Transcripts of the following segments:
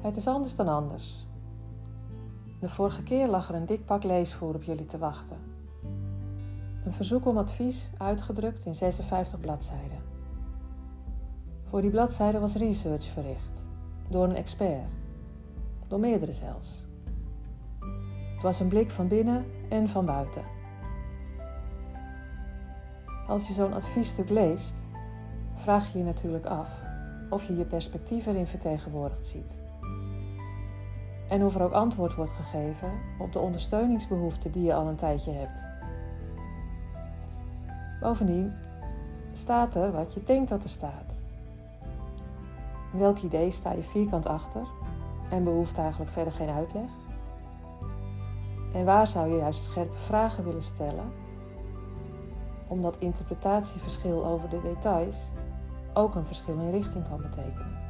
Het is anders dan anders. De vorige keer lag er een dik pak leesvoer op jullie te wachten. Een verzoek om advies uitgedrukt in 56 bladzijden. Voor die bladzijden was research verricht door een expert, door meerdere zelfs. Het was een blik van binnen en van buiten. Als je zo'n adviesstuk leest, vraag je je natuurlijk af of je je perspectief erin vertegenwoordigd ziet. En of er ook antwoord wordt gegeven op de ondersteuningsbehoeften die je al een tijdje hebt. Bovendien staat er wat je denkt dat er staat. Welk idee sta je vierkant achter en behoeft eigenlijk verder geen uitleg? En waar zou je juist scherpe vragen willen stellen, omdat interpretatieverschil over de details ook een verschil in richting kan betekenen?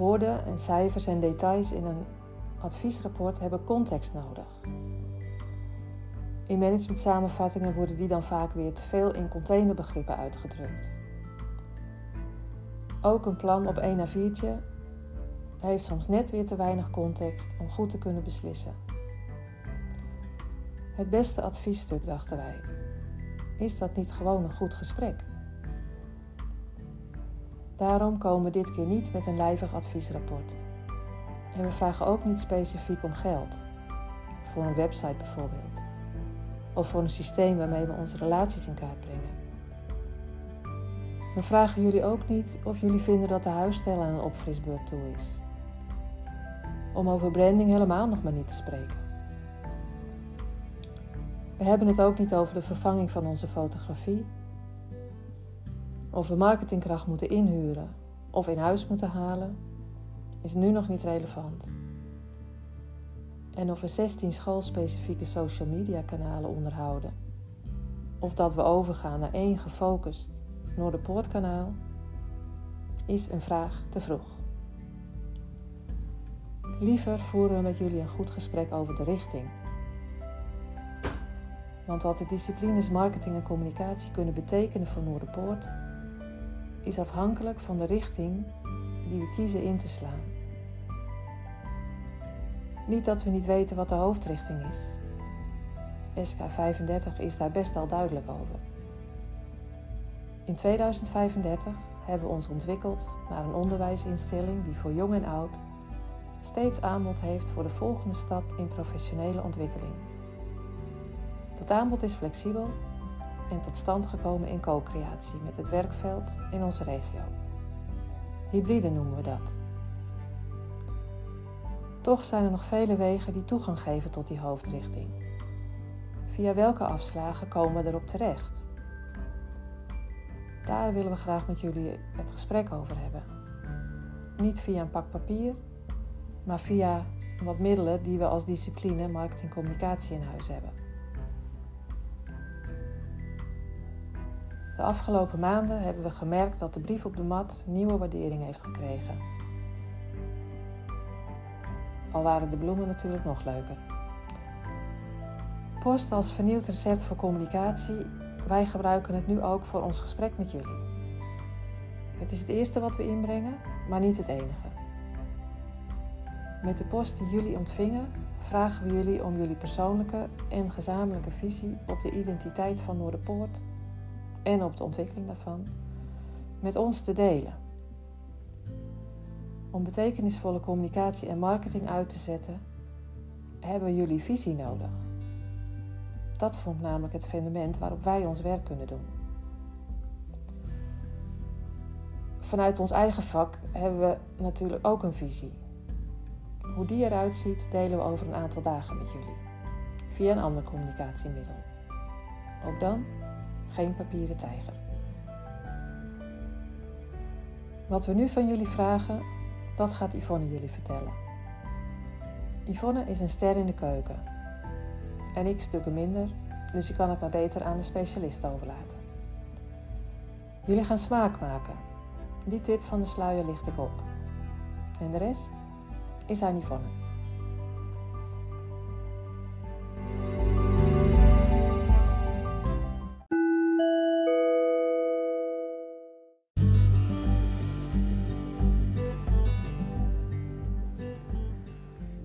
Woorden en cijfers en details in een adviesrapport hebben context nodig. In managementsamenvattingen worden die dan vaak weer te veel in containerbegrippen uitgedrukt. Ook een plan op 1 A4'tje heeft soms net weer te weinig context om goed te kunnen beslissen. Het beste adviesstuk, dachten wij, is dat niet gewoon een goed gesprek? Daarom komen we dit keer niet met een lijvig adviesrapport. En we vragen ook niet specifiek om geld, voor een website bijvoorbeeld, of voor een systeem waarmee we onze relaties in kaart brengen. We vragen jullie ook niet of jullie vinden dat de huisstijl aan een opfrisbeurt toe is. Om over branding helemaal nog maar niet te spreken. We hebben het ook niet over de vervanging van onze fotografie. Of we marketingkracht moeten inhuren of in huis moeten halen, is nu nog niet relevant. En of we 16 schoolspecifieke social media kanalen onderhouden, of dat we overgaan naar één gefocust Noorderpoortkanaal, is een vraag te vroeg. Liever voeren we met jullie een goed gesprek over de richting. Want wat de disciplines marketing en communicatie kunnen betekenen voor Noorderpoort, is afhankelijk van de richting die we kiezen in te slaan. Niet dat we niet weten wat de hoofdrichting is. SK35 is daar best al duidelijk over. In 2035 hebben we ons ontwikkeld naar een onderwijsinstelling die voor jong en oud steeds aanbod heeft voor de volgende stap in professionele ontwikkeling. Dat aanbod is flexibel en tot stand gekomen in co-creatie met het werkveld in onze regio. Hybride noemen we dat. Toch zijn er nog vele wegen die toegang geven tot die hoofdrichting. Via welke afslagen komen we erop terecht? Daar willen we graag met jullie het gesprek over hebben. Niet via een pak papier, maar via wat middelen die we als discipline marketing communicatie in huis hebben. De afgelopen maanden hebben we gemerkt dat de brief op de mat nieuwe waardering heeft gekregen. Al waren de bloemen natuurlijk nog leuker. Post als vernieuwd recept voor communicatie wij gebruiken het nu ook voor ons gesprek met jullie. Het is het eerste wat we inbrengen, maar niet het enige. Met de post die jullie ontvingen vragen we jullie om jullie persoonlijke en gezamenlijke visie op de identiteit van Noorderpoort en op de ontwikkeling daarvan met ons te delen. Om betekenisvolle communicatie en marketing uit te zetten, hebben jullie visie nodig. Dat vormt namelijk het fundament waarop wij ons werk kunnen doen. Vanuit ons eigen vak hebben we natuurlijk ook een visie. Hoe die eruit ziet, delen we over een aantal dagen met jullie. Via een ander communicatiemiddel. Ook dan geen papieren tijger. Wat we nu van jullie vragen, dat gaat Yvonne jullie vertellen. Yvonne is een ster in de keuken en ik stukken minder, dus je kan het maar beter aan de specialist overlaten. Jullie gaan smaak maken. Die tip van de sluier licht ik op. En de rest is aan Yvonne.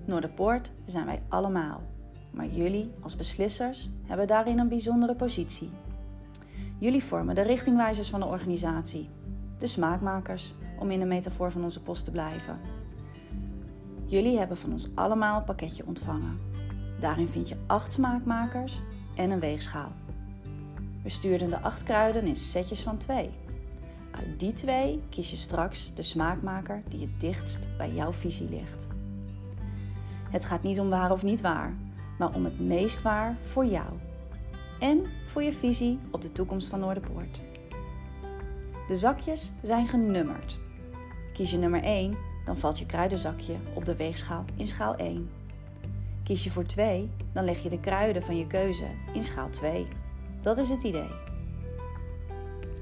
Noorderpoort zijn wij allemaal. Maar jullie als beslissers hebben daarin een bijzondere positie. Jullie vormen de richtingwijzers van de organisatie, de smaakmakers, om in de metafoor van onze post te blijven. Jullie hebben van ons allemaal een pakketje ontvangen. Daarin vind je acht smaakmakers en een weegschaal. We stuurden de acht kruiden in setjes van twee. Uit die twee kies je straks de smaakmaker die het dichtst bij jouw visie ligt. Het gaat niet om waar of niet waar, maar om het meest waar voor jou. En voor je visie op de toekomst van Noorderpoort. De zakjes zijn genummerd. Kies je nummer 1, dan valt je kruidenzakje op de weegschaal in schaal 1. Kies je voor 2, dan leg je de kruiden van je keuze in schaal 2. Dat is het idee.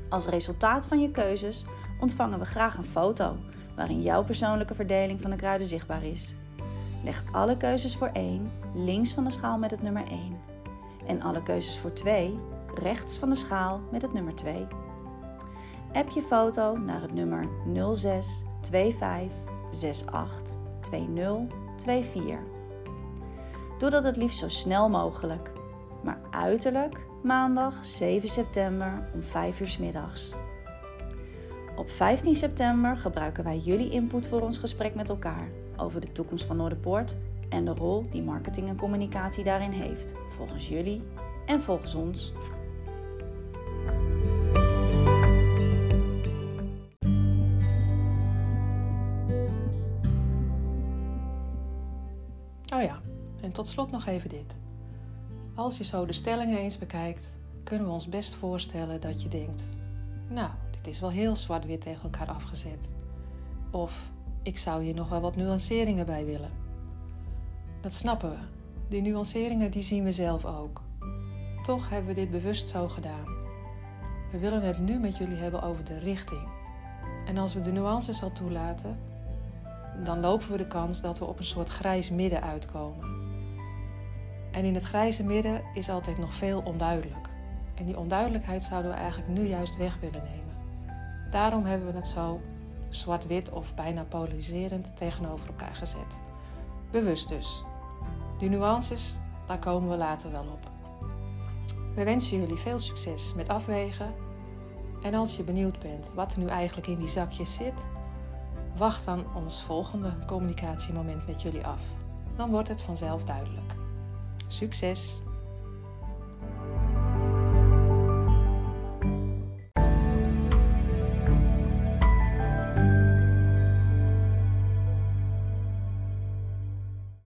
Als resultaat van je keuzes ontvangen we graag een foto waarin jouw persoonlijke verdeling van de kruiden zichtbaar is. Leg alle keuzes voor 1 links van de schaal met het nummer 1 en alle keuzes voor 2 rechts van de schaal met het nummer 2. App je foto naar het nummer 06 25 68 20 24. Doe dat het liefst zo snel mogelijk, maar uiterlijk maandag 7 september om 5 uur middags. Op 15 september gebruiken wij jullie input voor ons gesprek met elkaar over de toekomst van Noorderpoort en de rol die marketing en communicatie daarin heeft, volgens jullie en volgens ons. Oh ja, en tot slot nog even dit. Als je zo de stellingen eens bekijkt, kunnen we ons best voorstellen dat je denkt: Nou, dit is wel heel zwart-wit tegen elkaar afgezet. Of ik zou hier nog wel wat nuanceringen bij willen. Dat snappen we. Die nuanceringen die zien we zelf ook. Toch hebben we dit bewust zo gedaan. We willen het nu met jullie hebben over de richting. En als we de nuances al toelaten, dan lopen we de kans dat we op een soort grijs midden uitkomen. En in het grijze midden is altijd nog veel onduidelijk. En die onduidelijkheid zouden we eigenlijk nu juist weg willen nemen. Daarom hebben we het zo zwart-wit of bijna polariserend tegenover elkaar gezet. Bewust dus. Die nuances, daar komen we later wel op. We wensen jullie veel succes met afwegen. En als je benieuwd bent wat er nu eigenlijk in die zakjes zit, wacht dan ons volgende communicatiemoment met jullie af. Dan wordt het vanzelf duidelijk. Succes!